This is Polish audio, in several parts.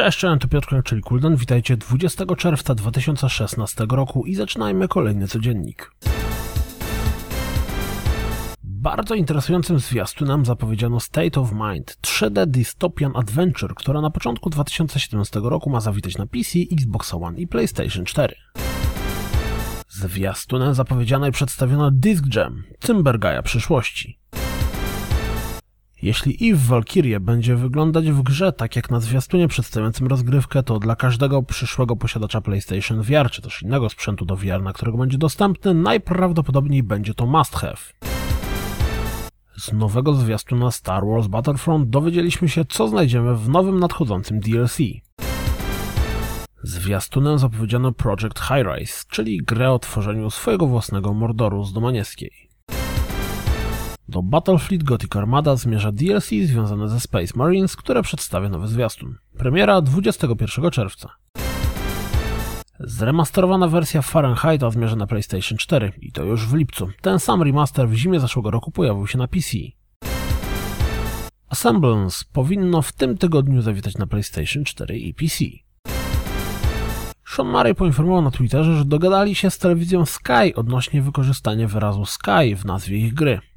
Cześć, cześć, to Piotr czyli Kulden. Witajcie 20 czerwca 2016 roku i zaczynajmy kolejny codziennik. Bardzo interesującym zwiastunem zapowiedziano State of Mind 3D Dystopian Adventure, która na początku 2017 roku ma zawitać na PC, Xbox One i PlayStation 4. Zwiastunem zapowiedziano i przedstawiono Disc Jam, Cymbergaja przyszłości. Jeśli Eve Valkyrie będzie wyglądać w grze tak jak na zwiastunie przedstawiającym rozgrywkę, to dla każdego przyszłego posiadacza PlayStation VR, czy też innego sprzętu do VR, na którego będzie dostępny, najprawdopodobniej będzie to must have. Z nowego zwiastuna Star Wars Battlefront dowiedzieliśmy się, co znajdziemy w nowym nadchodzącym DLC. Zwiastunem zapowiedziano Project High Rise, czyli grę o tworzeniu swojego własnego Mordoru z Domanieskiej. Do Battlefleet Gothic Armada zmierza DLC związane ze Space Marines, które przedstawia nowy zwiastun. Premiera 21 czerwca. Zremasterowana wersja Fahrenheita zmierza na PlayStation 4 i to już w lipcu. Ten sam remaster w zimie zeszłego roku pojawił się na PC. Assemblance powinno w tym tygodniu zawitać na PlayStation 4 i PC. Sean Murray poinformował na Twitterze, że dogadali się z telewizją Sky odnośnie wykorzystania wyrazu Sky w nazwie ich gry.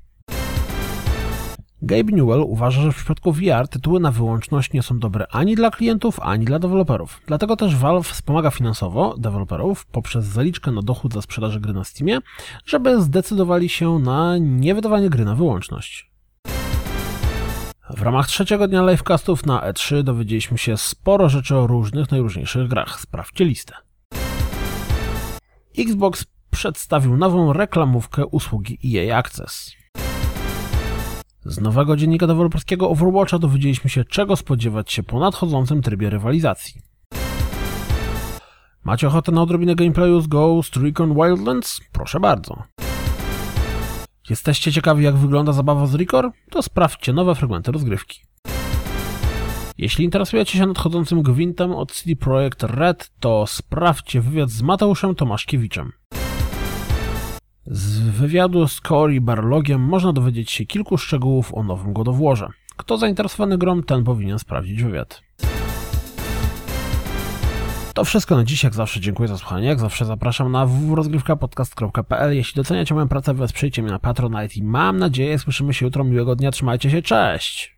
Gabe Newell uważa, że w przypadku VR tytuły na wyłączność nie są dobre ani dla klientów, ani dla deweloperów. Dlatego też Valve wspomaga finansowo deweloperów poprzez zaliczkę na dochód za sprzedaż gry na Steamie, żeby zdecydowali się na niewydawanie gry na wyłączność. W ramach trzeciego dnia livecastów na E3 dowiedzieliśmy się sporo rzeczy o różnych, najróżniejszych grach. Sprawdźcie listę. Xbox przedstawił nową reklamówkę usługi EA Access. Z nowego dziennika deweloperskiego Overwatcha dowiedzieliśmy się, czego spodziewać się po nadchodzącym trybie rywalizacji. Macie ochotę na odrobinę gameplayu z Ghost Recon Wildlands? Proszę bardzo. Jesteście ciekawi, jak wygląda zabawa z Record? To sprawdźcie nowe fragmenty rozgrywki. Jeśli interesujecie się nadchodzącym gwintem od CD Projekt Red, to sprawdźcie wywiad z Mateuszem Tomaszkiewiczem. Wywiadu z Cory Barlogiem można dowiedzieć się kilku szczegółów o nowym godowłorze. Kto zainteresowany grom, ten powinien sprawdzić wywiad. To wszystko na dziś, jak zawsze dziękuję za słuchanie, jak zawsze zapraszam na www.rozgrywkapodcast.pl Jeśli doceniacie moją pracę, wesprzyjcie mnie na Patronite i mam nadzieję, słyszymy się jutro, miłego dnia, trzymajcie się, cześć!